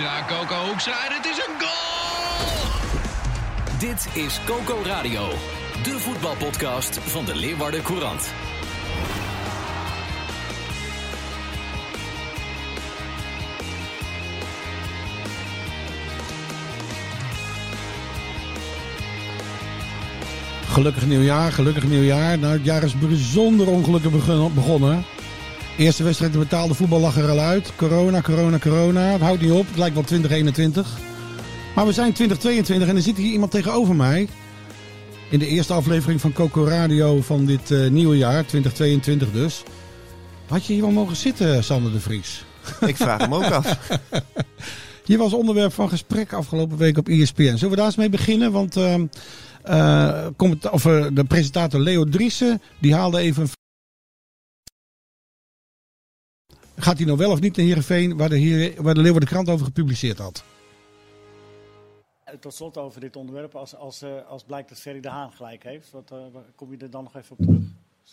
Hoekstra, Coco Hoekstra en het is een goal! Dit is Coco Radio, de voetbalpodcast van de Leeuwarden Courant. Gelukkig nieuwjaar, gelukkig nieuwjaar. Nou, het jaar is bijzonder ongelukkig begon- begonnen. Eerste wedstrijd, de betaalde voetbal lag er al uit. Corona, corona, corona. Het houdt niet op. Het lijkt wel 2021. Maar we zijn 2022 en er zit hier iemand tegenover mij. In de eerste aflevering van Coco Radio van dit eh, nieuwe jaar, 2022 dus. Had je hier wel mogen zitten, Sander de Vries? Ik vraag hem ook af. Hier was onderwerp van gesprek afgelopen week op ESPN. Zullen we daar eens mee beginnen? Want ehm, eh, of, eh, de presentator Leo Driessen, die haalde even... een Gaat hij nou wel of niet naar Heerenveen, waar de, Heer, waar de Leeuwarden Krant over gepubliceerd had? Eh, Tot slot over dit onderwerp, als, als, eh, als blijkt dat Ferry de Haan gelijk heeft, wat, eh, kom je er dan nog even op terug?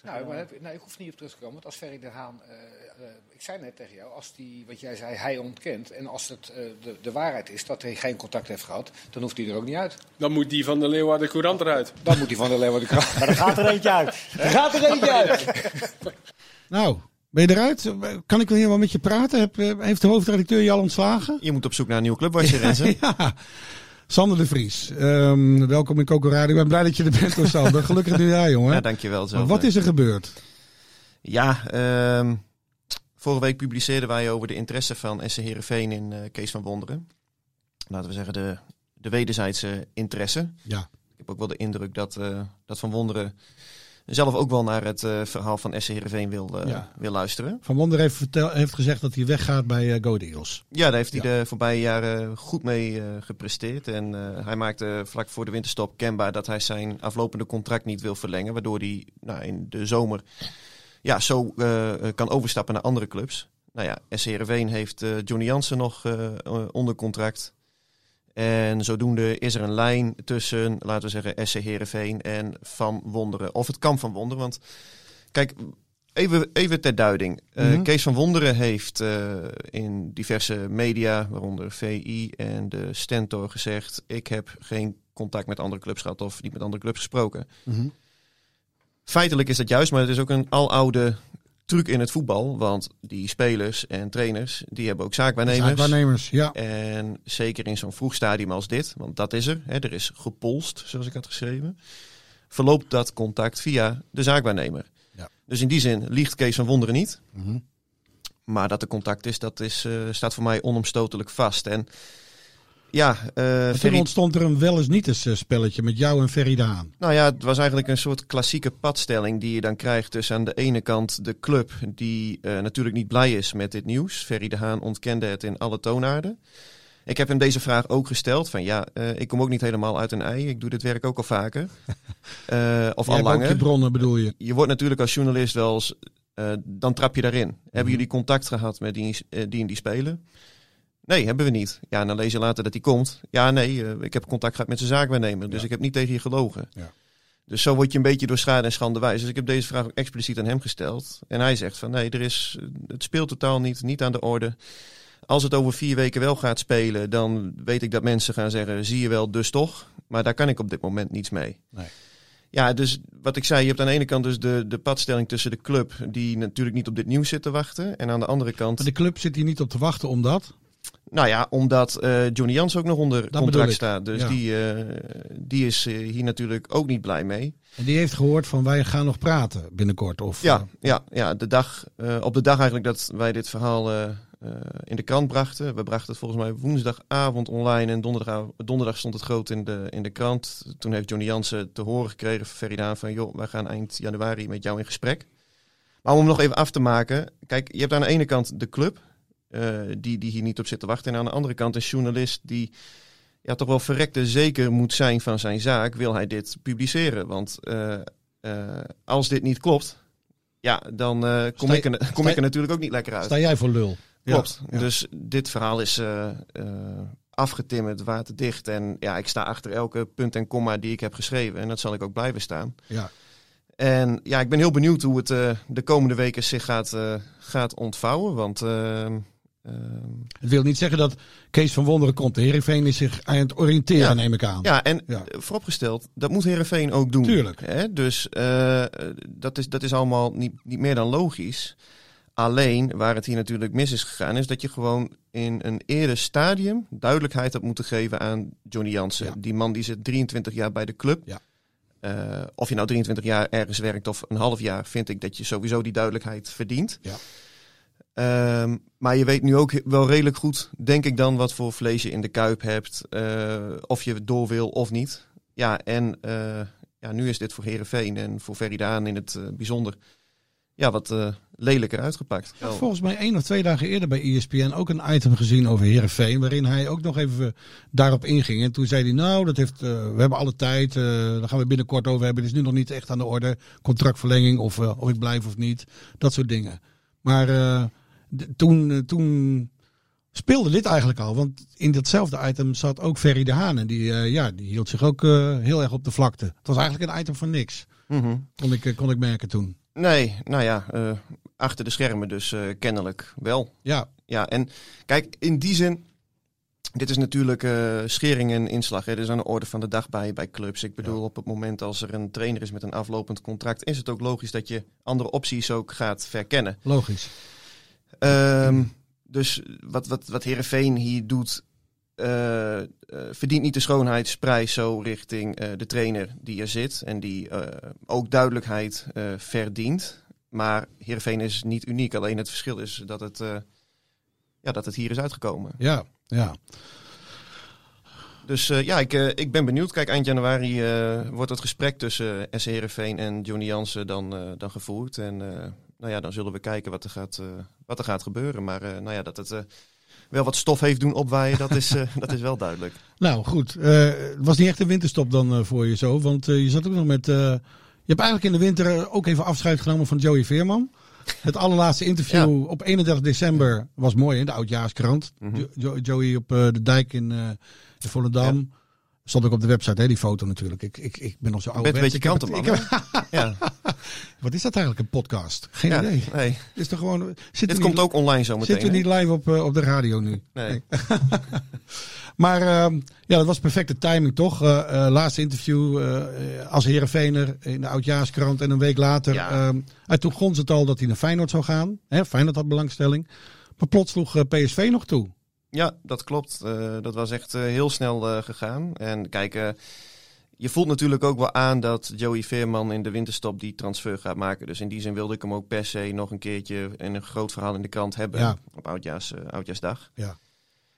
Nou, maar, dan- heb- nou, ik hoef niet op terug te komen. Want als Ferry de Haan, eh, eh, ik zei net tegen jou, als die, wat jij zei, hij ontkent. En als het eh, de, de waarheid is dat hij geen contact heeft gehad, dan hoeft hij er ook niet uit. Dan moet die van de Leeuwarden Courant eruit. Dan moet hij van de Leeuwarden Krant. Maar er gaat er eentje uit. Er gaat er eentje uit. Nou, ben je eruit? Kan ik wel hier wel met je praten? Heb, eh, heeft de hoofdredacteur je al ontslagen? Je moet op zoek naar een nieuwe club, was je Renze. ja. Sander de Vries, ehm, welkom in Coco Radio. Ik ben blij dat je er bent, hoor, Sander. Gelukkig nieuwjaar, jongen. Ja, dankjewel. Zo. Maar wat is er gebeurd? Ja, ehm, vorige week publiceerden wij over de interesse van SC Heerenveen in eh, Kees van Wonderen. Laten we zeggen de, de wederzijdse interesse. Ja. Ik heb ook wel de indruk dat, eh, dat Van Wonderen zelf ook wel naar het eh, verhaal van SC Heerenveen wil, eh, Ja. wil luisteren. Van Wonder heeft, vertel, heeft gezegd dat hij weggaat bij eh Go Eagles. Ja, daar heeft hij de voorbije jaren goed mee gepresteerd. En hij maakte vlak voor de winterstop kenbaar dat hij zijn aflopende contract niet wil verlengen. Waardoor hij nou, in de zomer ja, zo kan overstappen naar andere clubs. Nou ja, SC Heerenveen heeft Johnny Jansen nog onder contract. En zodoende is er een lijn tussen, laten we zeggen, SC Heerenveen en Van Wonderen. Of het kan Van Wonderen, want kijk, even, even ter duiding. Eh, Mhm. Kees van Wonderen heeft eh, in diverse media, waaronder VI en de Stentor, gezegd... ik heb geen contact met andere clubs gehad of niet met andere clubs gesproken. Mhm. Feitelijk is dat juist, maar het is ook een aloude truc in het voetbal. Want die spelers en trainers, die hebben ook zaakwaarnemers. Zaakwaarnemers, ja. En zeker in zo'n vroeg stadium als dit, want dat is er. Hè, er is gepolst, zoals ik had geschreven. Verloopt dat contact via de zaakwaarnemer. Ja. Dus in die zin liegt Kees van Wonderen niet. Mhm. Maar dat er contact is, dat is, eh, staat voor mij onomstotelijk vast. En ja, eh, En Toen ontstond er een wel eens niet eens eh, spelletje met jou en Ferry Daan. nou ja, het was eigenlijk een soort klassieke padstelling die je dan krijgt tussen aan de ene kant de club die eh, natuurlijk niet blij is met dit nieuws. Ferry de Haan ontkende het in alle toonaarden. Ik heb hem deze vraag ook gesteld van ja, eh, ik kom ook niet helemaal uit een ei. Ik doe dit werk ook al vaker. Of al langer. je bronnen bedoel je. Je wordt natuurlijk als journalist wel eens, dan trap je daarin. Mhm. Hebben jullie contact gehad met die, die en die spelen? Nee, hebben we niet. Ja, en dan lees je later dat hij komt. Ja, nee, eh, ik heb contact gehad met zijn zaakwaarnemer. Dus Ja. ik heb niet tegen je gelogen. Ja. Dus zo word je een beetje door schade en schande wijs. Dus ik heb deze vraag ook expliciet aan hem gesteld. En hij zegt van nee, er is, het speelt totaal niet, niet aan de orde. Als het over vier weken wel gaat spelen, dan weet ik dat mensen gaan zeggen, zie je wel, dus toch. Maar daar kan ik op dit moment niets mee. Nee. Ja, dus wat ik zei, je hebt aan de ene kant dus de, de padstelling tussen de club, die natuurlijk niet op dit nieuws zit te wachten. En aan de andere kant... Maar de club zit hier niet op te wachten omdat... Nou ja, omdat eh, Johnny Jans ook nog onder contract staat. Dus Ja. die, eh, die is eh, hier natuurlijk ook niet blij mee. En die heeft gehoord van wij gaan nog praten binnenkort. Of, Ja, ja, ja de dag, op de dag eigenlijk dat wij dit verhaal in de krant brachten. We brachten het volgens mij woensdagavond online en donderdag, donderdag stond het groot in de, in de krant. Toen heeft Johnny Jansen te horen gekregen van Ferry Daan van... joh, wij gaan eind januari met jou in gesprek. Maar om hem nog even af te maken. Kijk, je hebt aan de ene kant de club eh, die, die hier niet op zit te wachten. En aan de andere kant een journalist die ja, toch wel verrekte zeker moet zijn van zijn zaak. Wil hij dit publiceren? Want eh, eh, als dit niet klopt, ja, dan kom, ik er, kom ik er natuurlijk ook niet lekker uit. Sta jij voor lul? Klopt. Ja, ja. Dus dit verhaal is afgetimmerd, waterdicht. En ja, ik sta achter elke punt en komma die ik heb geschreven. En dat zal ik ook blijven staan. Ja. En ja, ik ben heel benieuwd hoe het de komende weken zich gaat, gaat ontvouwen. Want ehm, Het wil niet zeggen dat Kees van Wonderen komt. De Heerenveen is zich aan het oriënteren, Ja. neem ik aan. Ja, en Ja. vooropgesteld, dat moet Herenveen ook doen. Tuurlijk. Hè? Dus eh, dat, is, dat is allemaal niet, niet meer dan logisch. Alleen waar het hier natuurlijk mis is gegaan, is dat je gewoon in een eerder stadium duidelijkheid had moeten geven aan Johnny Jansen. Ja. Die man die zit 23 jaar bij de club. Ja. Eh, of je nou 23 jaar ergens werkt of een half jaar, vind ik dat je sowieso die duidelijkheid verdient. Ja. Ehm, maar je weet nu ook wel redelijk goed, denk ik dan, wat voor vlees je in de kuip hebt. eh, of je door wil of niet. Ja, en eh, ja, nu is dit voor Herenveen en voor Ferry Daan in het eh, bijzonder ja, wat lelijker uitgepakt. Volgens mij één of twee dagen eerder bij ESPN ook een item gezien over Herenveen, waarin hij ook nog even daarop inging. En toen zei hij, nou, dat heeft, we hebben alle tijd, eh daar gaan we binnenkort over hebben. Het is nu nog niet echt aan de orde, contractverlenging of, eh, of ik blijf of niet, dat soort dingen. Maar toen, eh, toen speelde dit eigenlijk al, want in datzelfde item zat ook Ferry de Haan en die, eh, ja, die hield zich ook eh, heel erg op de vlakte. Het was eigenlijk een item van niks, Mhm. kon ik, kon ik merken toen. Nee, nou ja, achter de schermen dus kennelijk wel. Ja, Ja, en kijk, in die zin, dit is natuurlijk schering en inslag. Hè. Dit is aan de orde van de dag bij, bij clubs. Ik bedoel, op het moment als er een trainer is met een aflopend contract, is het ook logisch dat je andere opties ook gaat verkennen. logisch. Ehm, dus wat, wat, wat Herenveen hier doet, eh, eh, verdient niet de schoonheidsprijs zo richting eh, de trainer die er zit en die ook duidelijkheid verdient. Maar Herenveen is niet uniek. Alleen het verschil is dat het, ja, dat het hier is uitgekomen. Ja, ja. Dus ja, ik, ik ben benieuwd. Kijk, eind januari wordt het gesprek tussen SC Heerenveen en Johnny Jansen dan, dan gevoerd. En nou ja, dan zullen we kijken wat er gaat, eh, wat er gaat gebeuren. Maar eh, nou ja, dat het eh, wel wat stof heeft doen opwaaien, dat is, dat is wel duidelijk. Nou goed, het was niet echt een winterstop dan voor je zo. Want je zat ook nog met. je hebt eigenlijk in de winter ook even afscheid genomen van Joey Veerman. Het allerlaatste interview op 31 december was mooi in de Oudjaarskrant. Mhm. Jo- Jo- Joey op de dijk in, in Volendam. Stond ook op de website, hè, die foto natuurlijk. Ik, ik, ik ben nog zo oud. bent een beetje Ja, Wat is dat eigenlijk, een podcast? Geen ja idee. nee. Is er gewoon, zit Dit komt ook online zo meteen. Zitten we niet live op, eh, op de radio nu? Nee. Maar ehm, ja, dat was perfecte timing toch? Eh, eh, laatste interview als Heerenveener in de Oudjaarskrant. En een week later, Ja. ehm, uit toen grond het al dat hij naar Feyenoord zou gaan. Hè, Feyenoord had belangstelling. Maar plots sloeg PSV nog toe. Ja, dat klopt. Dat was echt heel snel gegaan. En kijk, je voelt natuurlijk ook wel aan dat Joey Veerman in de winterstop die transfer gaat maken. Dus in die zin wilde ik hem ook per se nog een keertje in een groot verhaal in de krant hebben Ja. op Oudjaars, eh, Oudjaarsdag. Ja.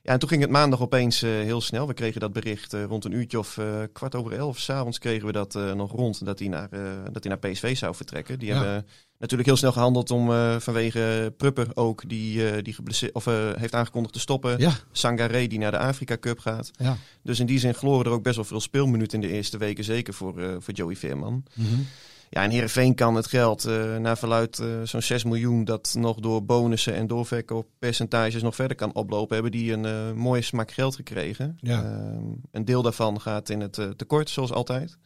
Ja, en toen ging het maandag opeens eh, heel snel. We kregen dat bericht eh, rond een uurtje of eh, kwart over elf. S'avonds kregen we dat nog rond dat hij, naar, dat hij naar PSV zou vertrekken. Die Ja. hebben natuurlijk heel snel gehandeld om vanwege Prupper ook, die, die geblesseerd, of, heeft aangekondigd te stoppen. Ja, Sangaré die naar de Afrika Cup gaat. ja. Dus in die zin gloren er ook best wel veel speelminuten in de eerste weken, zeker voor, voor Joey Veerman. Mhm. Ja, en Heerenveen kan het geld, eh naar verluid eh, zo'n 6 miljoen, dat nog door bonussen en doorverkooppercentages nog verder kan oplopen, hebben die een eh, mooie smak geld gekregen. Ja. Ehm, een deel daarvan gaat in het tekort, zoals altijd.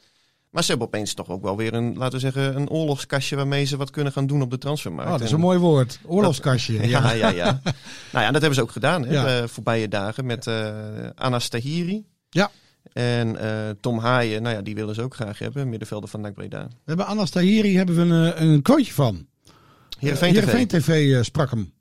Maar ze hebben opeens toch ook wel weer een, laten we zeggen, een oorlogskastje waarmee ze wat kunnen gaan doen op de transfermarkt. Oh, dat is En- een mooi woord. Oorlogskastje. ja, Ja. ja, ja. nou ja, dat hebben ze ook gedaan hè, Ja. de voorbije dagen met eh Anas Tahiri. Ja. En eh, Tom Haaien, nou ja, die willen ze ook graag hebben, middenvelder van NAC Breda. We hebben Anas Tahiri hebben we een, eh, een quoteje van. Heerenveen TV. Heerenveen TV eh, sprak hem.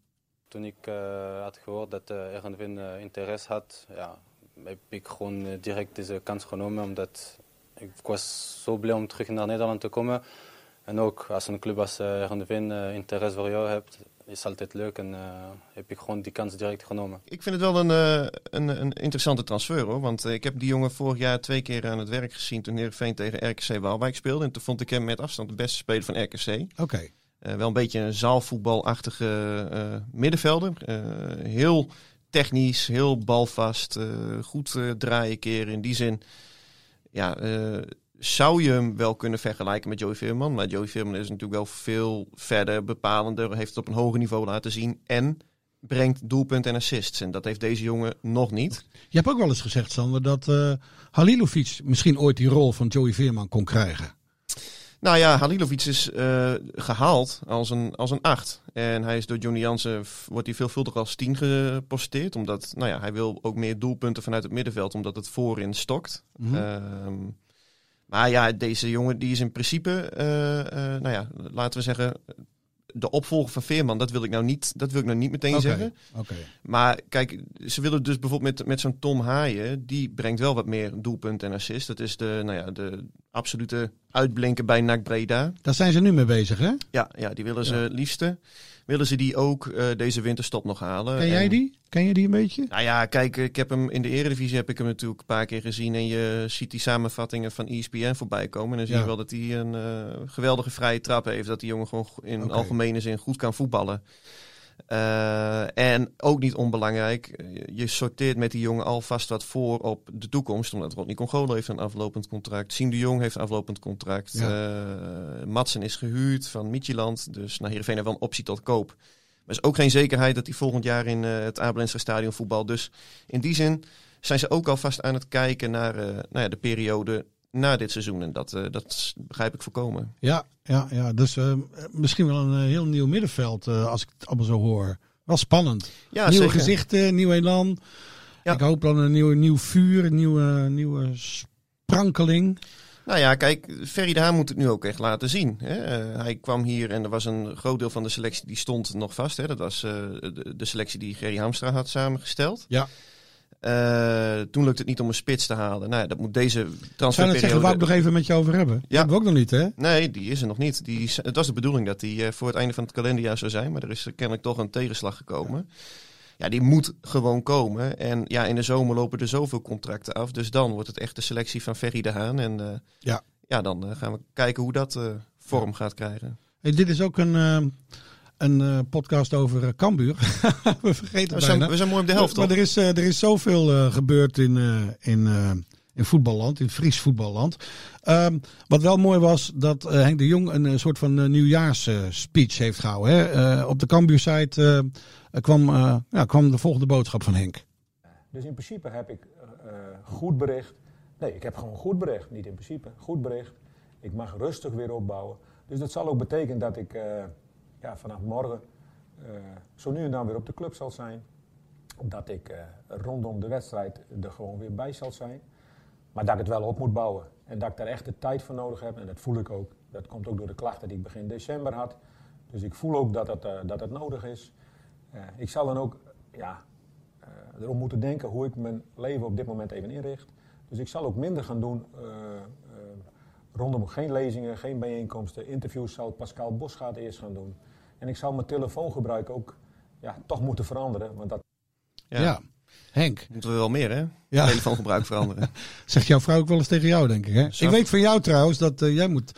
toen ik uh, had gehoord dat uh, Erwin uh, interesse had, ja, heb ik gewoon direct deze kans genomen. Omdat ik was zo blij om terug naar Nederland te komen. En ook als een club als uh, interesse voor jou hebt, is altijd leuk. En heb ik gewoon die kans direct genomen. Ik vind het wel een, een, een interessante transfer hoor. Want ik heb die jongen vorig jaar twee keer aan het werk gezien toen Heerenveen tegen RKC Waalwijk speelde. En toen vond ik hem met afstand de beste speler van RKC. Oké. Uh, wel een beetje een zaalvoetbalachtige uh, middenvelder. Uh, heel technisch, heel balvast, goed draaien keren. In die zin ja, zou je hem wel kunnen vergelijken met Joey Veerman. Maar Joey Veerman is natuurlijk wel veel verder bepalender. Heeft het op een hoger niveau laten zien. En brengt doelpunten en assists. En dat heeft deze jongen nog niet. Je hebt ook wel eens gezegd, Sander, dat Halilovic misschien ooit die rol van Joey Veerman kon krijgen. Nou ja, Halilovic is uh, gehaald als een, als een 8. En hij is door Johnny Jansen, wordt hij veelvuldig als 10 geposteerd. Omdat, nou ja, hij wil ook meer doelpunten vanuit het middenveld, omdat het voorin stokt. Mm -hmm. uh, maar ja, deze jongen die is in principe, uh, nou ja, laten we zeggen, de opvolger van Veerman, dat wil ik nou niet, dat wil ik nou niet meteen okay, zeggen. Okay. Maar kijk, ze willen dus bijvoorbeeld met, met zo'n Tom Haaien, die brengt wel wat meer doelpunten en assist. Dat is de, nou ja, de absolute uitblinken bij NAC Breda. Daar zijn ze nu mee bezig, hè? Ja, ja die willen ze ja. liefste. Willen ze die ook uh, deze winterstop nog halen? Ken jij en, die? Ken je die een beetje? Nou ja, kijk, ik heb hem in de Eredivisie heb ik hem natuurlijk een paar keer gezien. En je ziet die samenvattingen van ESPN voorbij komen. En dan zie Ja. je wel dat hij een uh, geweldige vrije trap heeft. Dat die jongen gewoon in Oké. algemene zin goed kan voetballen. Uh, en ook niet onbelangrijk, je sorteert met die jongen alvast wat voor op de toekomst. Omdat Rodney Congolo heeft een aflopend contract. Siem de Jong heeft een aflopend contract. Ja. Uh, Matsen is gehuurd van Midtjylland. Dus naar Heerenveen heeft wel een optie tot koop. Maar is ook geen zekerheid dat hij volgend jaar in uh, het Abelensra stadion voetbal. Dus in die zin zijn ze ook alvast aan het kijken naar nou ja, de periode na dit seizoen. En dat, uh, dat begrijp ik voorkomen. Ja, ja, ja. dus uh, misschien wel een uh, heel nieuw middenveld als ik het allemaal zo hoor. Wel spannend. Ja, nieuwe zeker. gezichten, nieuw elan. Ja. Ik hoop dan een nieuw, nieuw vuur, een nieuwe, nieuwe sprankeling. Nou ja, kijk, Ferry de Haan moet het nu ook echt laten zien. Hè? Uh, hij kwam hier en er was een groot deel van de selectie die stond nog vast. Hè? Dat was uh, de, de, selectie die Gerry Hamstra had samengesteld. Ja. Uh, toen lukte het niet om een spits te halen. Nou, ja, dat moet deze transferperiode... Zou dat zeggen, nog even met je over hebben? Ja. Dat hebben we ook nog niet, hè? Nee, die is er nog niet. Die, het was de bedoeling dat die uh, voor het einde van het kalenderjaar zou zijn. Maar er is kennelijk toch een tegenslag gekomen. Ja. ja, die moet gewoon komen. En ja, in de zomer lopen er zoveel contracten af. Dus dan wordt het echt de selectie van Ferry de Haan. En uh, ja. ja, dan gaan we kijken hoe dat vorm gaat krijgen. Hey, dit is ook een een uh, podcast over uh, Cambuur. we vergeten we zijn, bijna. we zijn mooi op de helft, Maar, toch? er is, uh, er is zoveel gebeurd in, in, in voetballand, in Fries voetballand. Um, wat wel mooi was, dat Henk de Jong een soort van nieuwjaarsspeech heeft gehouden. Hè? op de Cambuur-site kwam, ja, kwam de volgende boodschap van Henk. Dus in principe heb ik goed bericht. Nee, ik heb gewoon goed bericht. Niet in principe, goed bericht. Ik mag rustig weer opbouwen. Dus dat zal ook betekenen dat ik ja, vanaf morgen uh, zo nu en dan weer op de club zal zijn. Dat ik uh, rondom de wedstrijd er gewoon weer bij zal zijn. Maar dat ik het wel op moet bouwen. En dat ik daar echt de tijd voor nodig heb. En dat voel ik ook. Dat komt ook door de klachten die ik begin december had. Dus ik voel ook dat het, uh, dat het nodig is. ik zal dan ook ja, erom moeten denken hoe ik mijn leven op dit moment even inricht. Dus ik zal ook minder gaan doen rondom geen lezingen, geen bijeenkomsten. Interviews zal Pascal Bosgaard eerst gaan doen. En ik zal mijn telefoongebruik ook ja, toch moeten veranderen. Want dat... ja. ja. Henk. Moeten we wel meer, hè? Ja. Telefoongebruik veranderen. Zegt jouw vrouw ook wel eens tegen jou, denk ik, hè? Zo. Ik weet van jou trouwens dat uh, jij moet...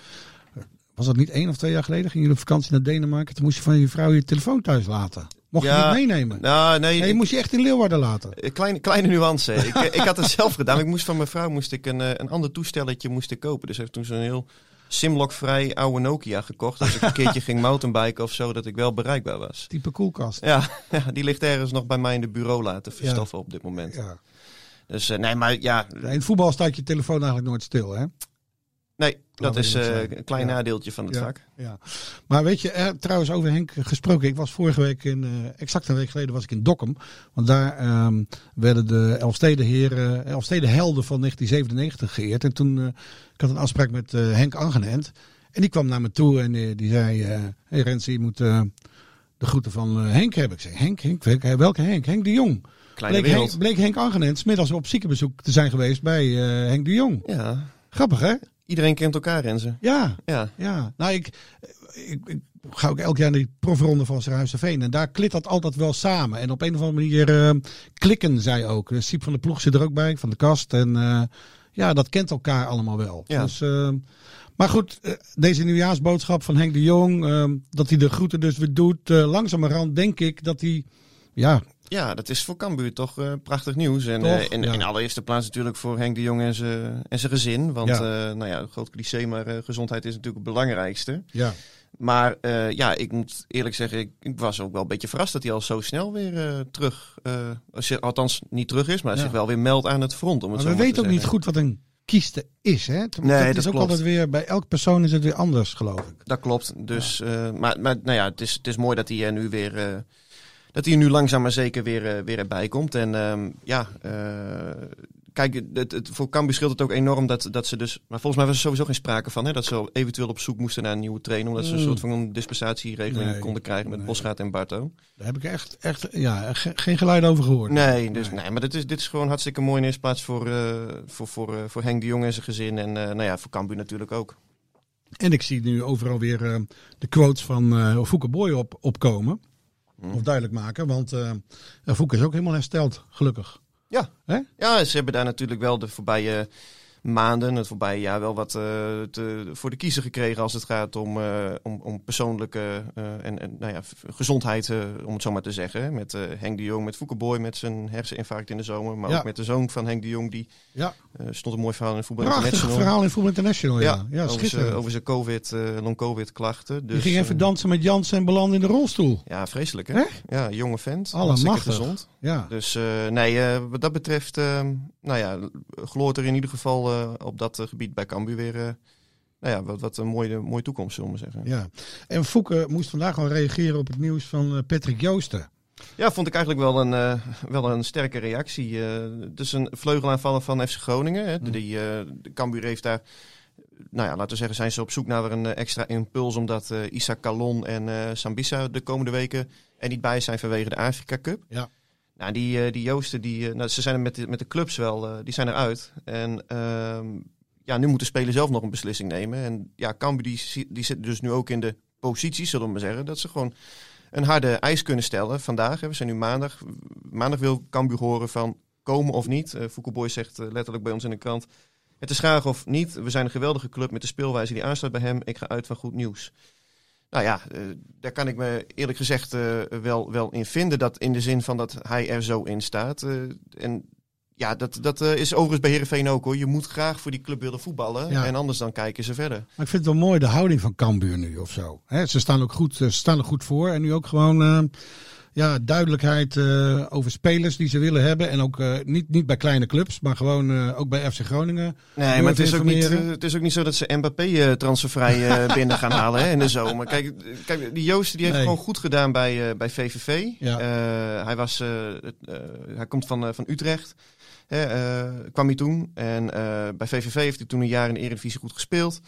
Was dat niet één of twee jaar geleden? Ging je op vakantie naar Denemarken? Toen moest je van je vrouw je telefoon thuis laten. Mocht ja, je niet meenemen? Nou, nee. nee je moest je echt in Leeuwarden laten. Kleine, kleine nuance. ik, ik had het zelf gedaan. Ik moest van mijn vrouw moest ik een, een ander toestelletje moest ik kopen. Dus heeft toen zo'n heel simlockvrij oude Nokia gekocht. Als ik een keertje ging mountainbiken of zo, dat ik wel bereikbaar was. Type koelkast. Ja, ja, die ligt ergens nog bij mij in de bureau laten verstoffen ja. op dit moment. Ja. Dus uh, nee, maar ja. In het voetbal staat je telefoon eigenlijk nooit stil, hè? Nee, dat is uh, een klein ja. nadeeltje van het ja, vak. Ja. Maar weet je, eh, trouwens over Henk gesproken. Ik was vorige week, in, uh, exact een week geleden, was ik in Dokkum. Want daar um, werden de Elfstedenheren, Elfstedenhelden van 1997 geëerd. En toen, uh, ik had een afspraak met Henk Angenent. En die kwam naar me toe en die zei, hé hey Rens, je moet de groeten van eh, Henk hebben. Ik zeg, Henk, Henk, welke, Henk? Henk de Jong. Kleine bleek, wereld. Henk, bleek Henk Angenens middags op ziekenbezoek te zijn geweest bij eh, Henk de Jong. Ja. Grappig, hè? Iedereen kent elkaar, Renze. Ja. Ja. Ja. Nou, ik, ik, ik ga ook elk jaar naar die profronde van Veen En daar klit dat altijd wel samen. En op een of andere manier eh, klikken zij ook. Dus Siep van de Ploeg zit er ook bij, van de kast. En eh, ja, dat kent elkaar allemaal wel. Ja. Dus, eh, maar goed, deze nieuwjaarsboodschap van Henk de Jong. dat hij de groeten dus weer doet. langzamerhand denk ik dat hij... Ja, Ja, dat is voor Cambuur toch eh, prachtig nieuws. En Toch? eh, in, Ja. in allereerste plaats natuurlijk voor Henk de Jong en zijn en zijn gezin. Want, Ja. eh, nou ja, groot cliché, maar gezondheid is natuurlijk het belangrijkste. ja. Maar ja, ik moet eerlijk zeggen, ik, ik was ook wel een beetje verrast dat hij al zo snel weer terug, althans niet terug is, maar Ja. zich wel weer meldt aan het front. Om het Maar zo we weten te ook niet goed wat een kieste is. Hè? dat, Nee, is dat ook klopt. altijd weer, bij elk persoon is het weer anders, geloof ik. Dat klopt. Dus, maar, maar nou ja, het is, het is mooi dat hij er nu weer, dat hij er nu langzaam maar zeker weer, eh, weer erbij komt. En ehm, ja, eh, kijk, het, het, voor Cambuur scheelt het ook enorm dat, dat ze dus, maar volgens mij was er sowieso geen sprake van, hè, dat ze eventueel op zoek moesten naar een nieuwe trainer, omdat ze een Mm. soort van een dispensatieregeling Nee, konden krijgen met nee. Bosgaard en Barto. Daar heb ik echt, echt ja, ge- geen geluid over gehoord. Nee, dus, nee. maar dit is, dit is gewoon hartstikke mooi in eerste plaats voor, eh, voor, voor, voor Henk de Jong en zijn gezin. En nou ja, voor Cambuur natuurlijk ook. En ik zie nu overal weer de quotes van Fouke Boy op, opkomen. Of duidelijk maken, want Fouke is ook helemaal hersteld, gelukkig. Ja. Hè? ja, ze hebben daar natuurlijk wel de voorbije maanden, het voorbije jaar, wel wat eh, te, voor de kiezer gekregen als het gaat om, eh, om, om persoonlijke eh, en, en nou ja, gezondheid, om het zo maar te zeggen. Met Henk de Jong, met Fouke Boy met zijn herseninfarct in de zomer, maar Ja. ook met de zoon van Henk de Jong, die Ja. stond een mooi verhaal in Voetbal Prachtig International. verhaal in Voetbal International, ja. Ja, over, zijn, schitterend. over zijn COVID, long-COVID klachten. Die Dus, ging even dansen met Jansen en belandde in de rolstoel. Ja, vreselijk hè? Ja, jonge vent. Hartstikke gezond. Ja. Dus nee, wat dat betreft, nou ja, gloort er in ieder geval eh, op dat eh, gebied bij Cambuur weer, eh, nou ja, wat, wat een mooie, mooie toekomst, zullen we zeggen. Ja. En Fouke moest vandaag al reageren op het nieuws van Patrick Joosten. Ja, vond ik eigenlijk wel een, wel een sterke reactie. dus een vleugelaanvaller van FC Groningen. Hè. Die, eh, de Cambuur heeft daar, nou ja, laten we zeggen, zijn ze op zoek naar een eh, extra impuls. Omdat Issa Kalon en Sambisa de komende weken er niet bij zijn vanwege de Afrika Cup. Ja. Nou, die, eh, die Joosten, die, eh, nou, ze zijn er met de, met de clubs wel, eh, die zijn eruit. En ehm, ja, nu moet de speler zelf nog een beslissing nemen. En ja, Cambuur die, zi- die zit dus nu ook in de positie, zullen we maar zeggen, dat ze gewoon een harde eis kunnen stellen vandaag. Hè. We zijn nu maandag. Maandag wil Cambuur horen van komen of niet. Uh, Boy zegt letterlijk bij ons in de krant. Het is graag of niet. We zijn een geweldige club met de speelwijze die aansluit bij hem. Ik ga uit van goed nieuws. Nou ja, eh, daar kan ik me eerlijk gezegd eh, wel, wel in vinden. Dat in de zin van dat hij er zo in staat. Eh, en ja, dat, dat is overigens bij Heerenveen ook hoor. Je moet graag voor die club willen voetballen. Ja. En anders dan kijken ze verder. Maar ik vind het wel mooi de houding van Cambuur nu of zo. Ze, staan ook goed, ze staan er goed voor. En nu ook gewoon ja, duidelijkheid eh, over spelers die ze willen hebben. En ook eh, niet, niet bij kleine clubs, maar gewoon eh, ook bij FC Groningen. Nee, maar het is, ook niet, het is ook niet zo dat ze Mbappé transfervrij binnen gaan halen hè, in de zomer. Kijk, kijk die Joosten die heeft Nee. gewoon goed gedaan bij, bij VVV. Ja. Hij, was, hij komt van, van Utrecht. Hè, kwam hij toen. En bij VVV heeft hij toen een jaar in de Eredivisie goed gespeeld.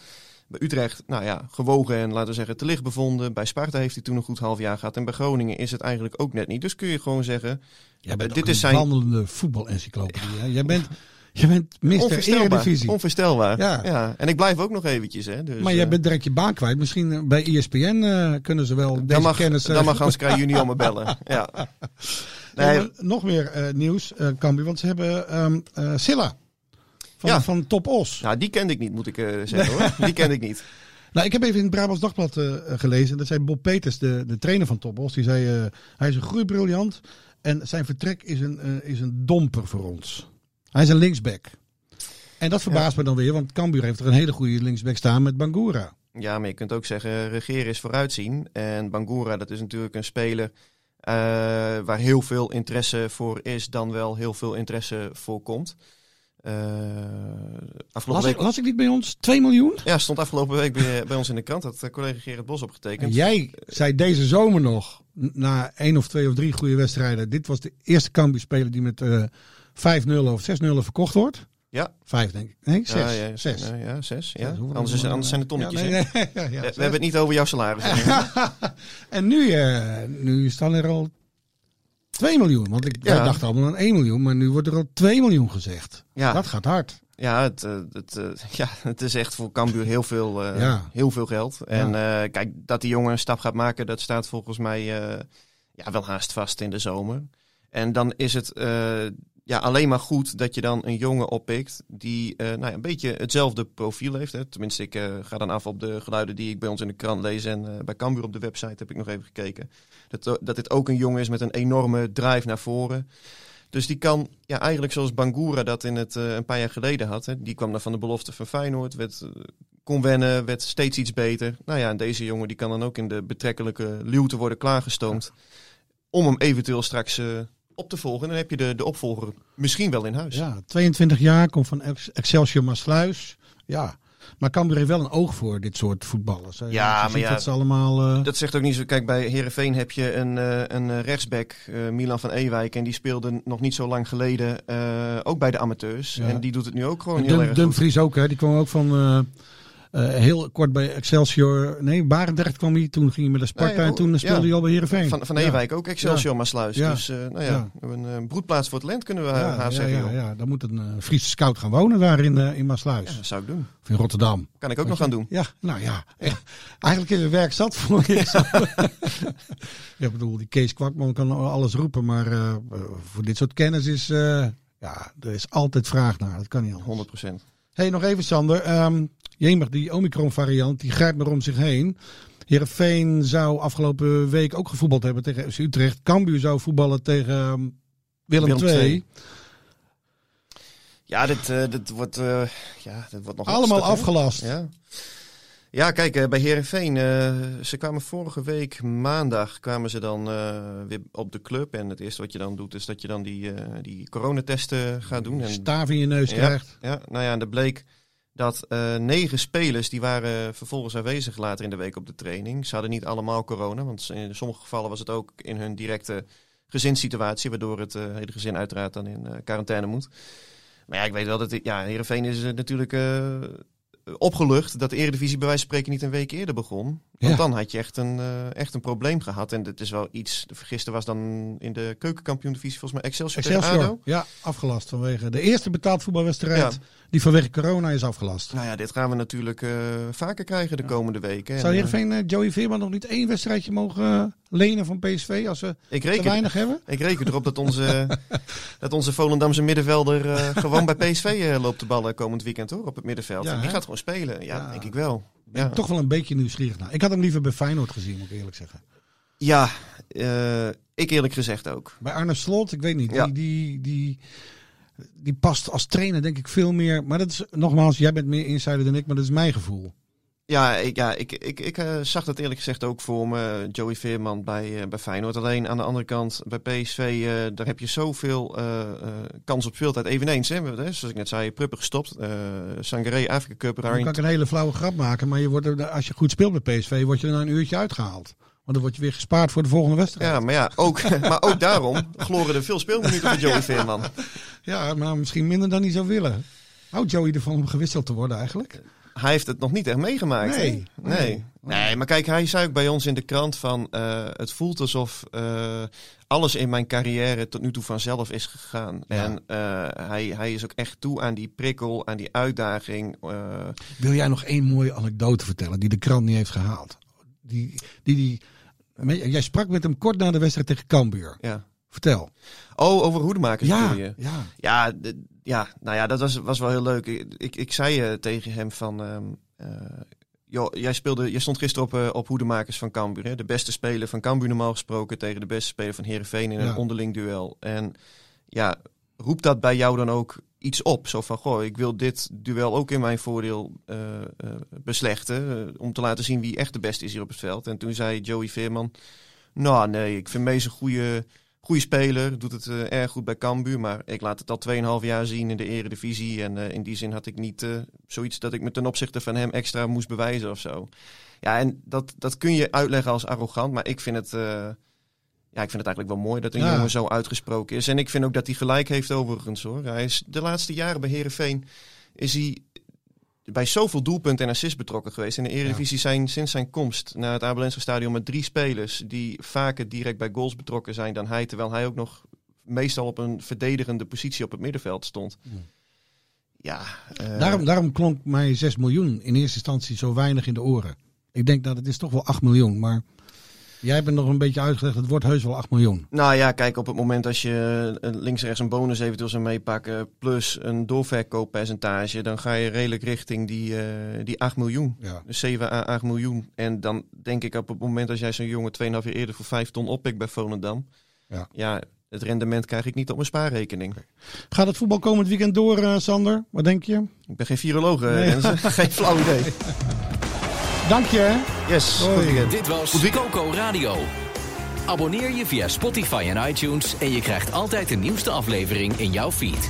Bij Utrecht, nou ja, gewogen en laten we zeggen te licht bevonden. Bij Sparta heeft hij toen een goed half jaar gehad. En bij Groningen is het eigenlijk ook net niet. Dus kun je gewoon zeggen, bent eh, dit is een zijn... wandelende voetbalencyclopedie. hè? Jij bent, jij bent Mr. Onvoorstelbaar. Eredivisie. Onvoorstelbaar. Ja. Ja. En ik blijf ook nog eventjes. Hè. Dus, maar jij eh, bent direct je baan kwijt. Misschien eh, bij ESPN kunnen ze wel dan deze mag, kennis... dan mag Hans Kraaij junior me bellen. Ja. Nee, nog meer nieuws, Cambuur. Want ze hebben ehm eh, Silla van, Ja. van Top Os. nou, die kende ik niet, moet ik eh, zeggen hoor. Die kende ik niet. Nou, ik heb even in het Brabants Dagblad eh, gelezen. Dat zei Bob Peters, de, de trainer van Top Os. Die zei, eh, hij is een groeibriljant. En zijn vertrek is een, is een domper voor ons. Hij is een linksback. En dat verbaast me dan weer, want Cambuur heeft er een hele goede linksback staan met Bangura. Ja, maar je kunt ook zeggen, regeren is vooruitzien. En Bangura, dat is natuurlijk een speler waar heel veel interesse voor is, dan wel heel veel interesse voor komt. Eh, afgelopen Las week... ik, las ik niet bij ons 2 miljoen? Ja, stond afgelopen week bij, bij ons in de krant. Dat eh, collega Gerrit Bos En opgetekend. jij zei deze zomer nog, na één of twee of drie goede wedstrijden. Dit was de eerste Cambuur-speler die met eh 5-0 of 6-0 verkocht wordt. Ja. Vijf, denk ik. Nee, zes. Ja, ja, zes. Ja, ja, zes. Ja. Zes, Anders, is, anders zijn het tonnetjes. Ja, nee, nee, we, hebben het niet over jouw salaris. en nu, eh, nu staan er al 2 miljoen. Want ik Ja. dacht allemaal aan 1 miljoen, maar nu wordt er al 2 miljoen gezegd. Ja. Dat gaat hard. Ja, het, eh, het, eh, ja, het is echt voor Cambuur heel veel, eh, Ja. heel veel geld. En kijk, dat die jongen een stap gaat maken, dat staat volgens mij ja, wel haast vast in de zomer. En dan is het ja, alleen maar goed dat je dan een jongen oppikt die eh, nou ja, een beetje hetzelfde profiel heeft. Hè. Tenminste, ik eh, ga dan af op de geluiden die ik bij ons in de krant lees. En eh, bij Cambuur op de website heb ik nog even gekeken. Dat, dat dit ook een jongen is met een enorme drive naar voren. Dus die kan, ja, eigenlijk zoals Bangura dat in het een paar jaar geleden had. Hè. Die kwam dan van de belofte van Feyenoord, werd, kon wennen, werd steeds iets beter. Nou ja, en deze jongen die kan dan ook in de betrekkelijke luwte worden klaargestoomd. Om hem eventueel straks op te volgen. En dan heb je de, de opvolger misschien wel in huis. Ja, 22 jaar, komt van Ex- Excelsior Maasluis. Ja, maar Cambuur heeft wel een oog voor dit soort voetballers. hè. Ja, Je maar ja, dat ze allemaal... eh, Dat zegt ook niet zo. Kijk, bij Herenveen heb je een, eh, een rechtsback, eh, Milan van Ewijk. En die speelde nog niet zo lang geleden ook bij de amateurs. Ja. En die doet het nu ook gewoon Dum- heel erg goed. Dumfries ook, hè. Die kwam ook van... eh, eh, heel kort bij Excelsior. Nee, Barendrecht kwam hij. Toen ging hij met de Sparta. Nee, en toen ja. speelde hij al bij Heerenveen. Van, van Ja. Ewijk ook, Excelsior Ja. Maasluis. Ja. Dus eh, nou ja, Ja. een eh, broedplaats voor het talent kunnen we Ja, ja, zeggen. ja, ja, dan moet een eh, Friese scout gaan wonen daar in, eh in Maasluis. Dat zou ik doen. Of in Rotterdam. Kan ik ook nog gaan doen. Ja, nou ja. Eigenlijk is het werk zat voor je. ik bedoel, die Kees Kwakman kan alles roepen. Maar eh, voor dit soort kennis is... eh, ja, er is altijd vraag naar. Dat kan niet anders. 100 procent. Hey, nog even Sander. Ehm jemig, die Omicron variant, die grijpt maar om zich heen. Heerenveen zou afgelopen week ook gevoetbald hebben tegen FC Utrecht. Cambuur zou voetballen tegen ehm, Willem, Willem II. Ja, dit, eh, dit, wordt, eh, ja, dit wordt nog Allemaal afgelast. Ja. Ja, kijk, eh, bij Herenveen, eh ze kwamen vorige week maandag kwamen ze dan eh, weer op de club. En het eerste wat je dan doet, is dat je dan die, die coronatesten gaat doen. En, Staaf in je neus ja, krijgt. Ja, nou ja, en er bleek dat negen spelers, die waren vervolgens aanwezig later in de week op de training. Ze hadden niet allemaal corona, want in sommige gevallen was het ook in hun directe gezinssituatie. Waardoor het hele gezin uiteraard dan in quarantaine moet. Maar ja, ik weet wel dat ja, Heerenveen is natuurlijk opgelucht dat de Eredivisie bij wijze van spreken niet een week eerder begon. Want Ja. dan had je echt een, eh, echt een probleem gehad. En dat is wel iets, de gisteren was dan in de keukenkampioen-divisie volgens mij Excelsior, Excelsior, ADO. ja, afgelast vanwege de eerste betaald voetbalwedstrijd Ja. die vanwege corona is afgelast. Nou ja, dit gaan we natuurlijk eh, vaker krijgen de komende weken. En, Zou Heerenveen eh, Joey Veerman nog niet één wedstrijdje mogen lenen van PSV als ze ik te weinig hebben? Ik reken erop dat onze, dat onze Volendamse middenvelder eh, gewoon bij PSV eh, loopt de ballen komend weekend hoor, op het middenveld. Ja, Die hè? gaat gewoon spelen. Ja, denk ik wel. Ja, ik toch wel een beetje nieuwsgierig naar. Ik had hem liever bij Feyenoord gezien, moet ik eerlijk zeggen. ja eh, ik eerlijk gezegd ook. Bij Arne Slot, ik weet niet, die, die, die, die past als trainer denk ik veel meer. Maar dat is, nogmaals, jij bent meer insider dan ik, maar dat is mijn gevoel. Ja, ik, ja, ik, ik, ik eh, zag dat eerlijk gezegd ook voor me, Joey Veerman bij, eh, bij Feyenoord. Alleen aan de andere kant, bij PSV, eh, daar heb je zoveel kans op speeltijd. Eveneens, hè, zoals ik net zei, Pruppen gestopt. Sangaré, Afrika Cup, Dan kan ik een hele flauwe grap maken, maar je wordt er, als je goed speelt bij PSV, word je er na een uurtje uitgehaald. Want dan word je weer gespaard voor de volgende wedstrijd. Ja, maar ja, ook, maar ook daarom gloren er veel speelminuten voor Joey Veerman. Ja, maar misschien minder dan hij zou willen. Houdt Joey ervan om gewisseld te worden eigenlijk? Hij heeft het nog niet echt meegemaakt. Nee, nee. nee. Nee, maar kijk, hij zei ook bij ons in de krant van... eh, het voelt alsof eh, alles in mijn carrière tot nu toe vanzelf is gegaan. Ja. En eh, hij, hij is ook echt toe aan die prikkel, aan die uitdaging. Wil jij nog één mooie anekdote vertellen die de krant niet heeft gehaald? Die, die, die, jij sprak met hem kort na de wedstrijd tegen Cambuur. ja. Vertel. Oh, over hoedemakers Ja, je? ja. Ja, ja, nou ja, dat was, was wel heel leuk. Ik, ik, ik zei eh, tegen hem van... eh, joh, jij, speelde, jij stond gisteren op, eh, op hoedemakers van Cambuur. Hè? De beste speler van Cambuur normaal gesproken... tegen de beste speler van Heerenveen in Ja. een onderling duel. En ja, roept dat bij jou dan ook iets op? Zo van, goh, ik wil dit duel ook in mijn voordeel beslechten... om te laten zien wie echt de beste is hier op het veld. En toen zei Joey Veerman... Nou, nee, ik vind Mees een goede, goede speler. Doet het eh, erg goed bij Cambuur. Maar ik laat het al 2,5 jaar zien in de eredivisie. En eh, in die zin had ik niet eh, zoiets dat ik me ten opzichte van hem extra moest bewijzen of zo. Ja, en dat, dat kun je uitleggen als arrogant. Maar ik vind het... ja, ik vind het eigenlijk wel mooi dat een Ja. jongen zo uitgesproken is. En ik vind ook dat hij gelijk heeft overigens hoor. Hij is de laatste jaren bij Herenveen is hij bij zoveel doelpunten en assists betrokken geweest. In de Eredivisie zijn sinds zijn komst naar het Abelense stadion met drie spelers die vaker direct bij goals betrokken zijn dan hij. Terwijl hij ook nog meestal op een verdedigende positie op het middenveld stond. Ja, eh, Daarom, daarom klonk mij 6 miljoen in eerste instantie zo weinig in de oren. Ik denk dat het is toch wel 8 miljoen. Maar jij hebt het nog een beetje uitgelegd. Het wordt heus wel 8 miljoen. Nou ja, kijk, op het moment als je eh, links en rechts een bonus eventueel zou meepakken, plus een doorverkooppercentage, dan ga je redelijk richting die, eh, die 8 miljoen. Ja. Dus 7 à 8 miljoen. En dan denk ik op het moment als jij zo'n jongen 2,5 jaar eerder voor 5 ton oppikt bij Volendam, Ja. ja, het rendement krijg ik niet op mijn spaarrekening. Gaat het voetbal komend weekend door, eh, Sander? Wat denk je? Ik ben geen viroloog, Nee. Renze. geen flauw idee. Dank je. Yes, Hoi. goed weekend. Dit was Coco Radio. Abonneer je via Spotify en iTunes en je krijgt altijd de nieuwste aflevering in jouw feed.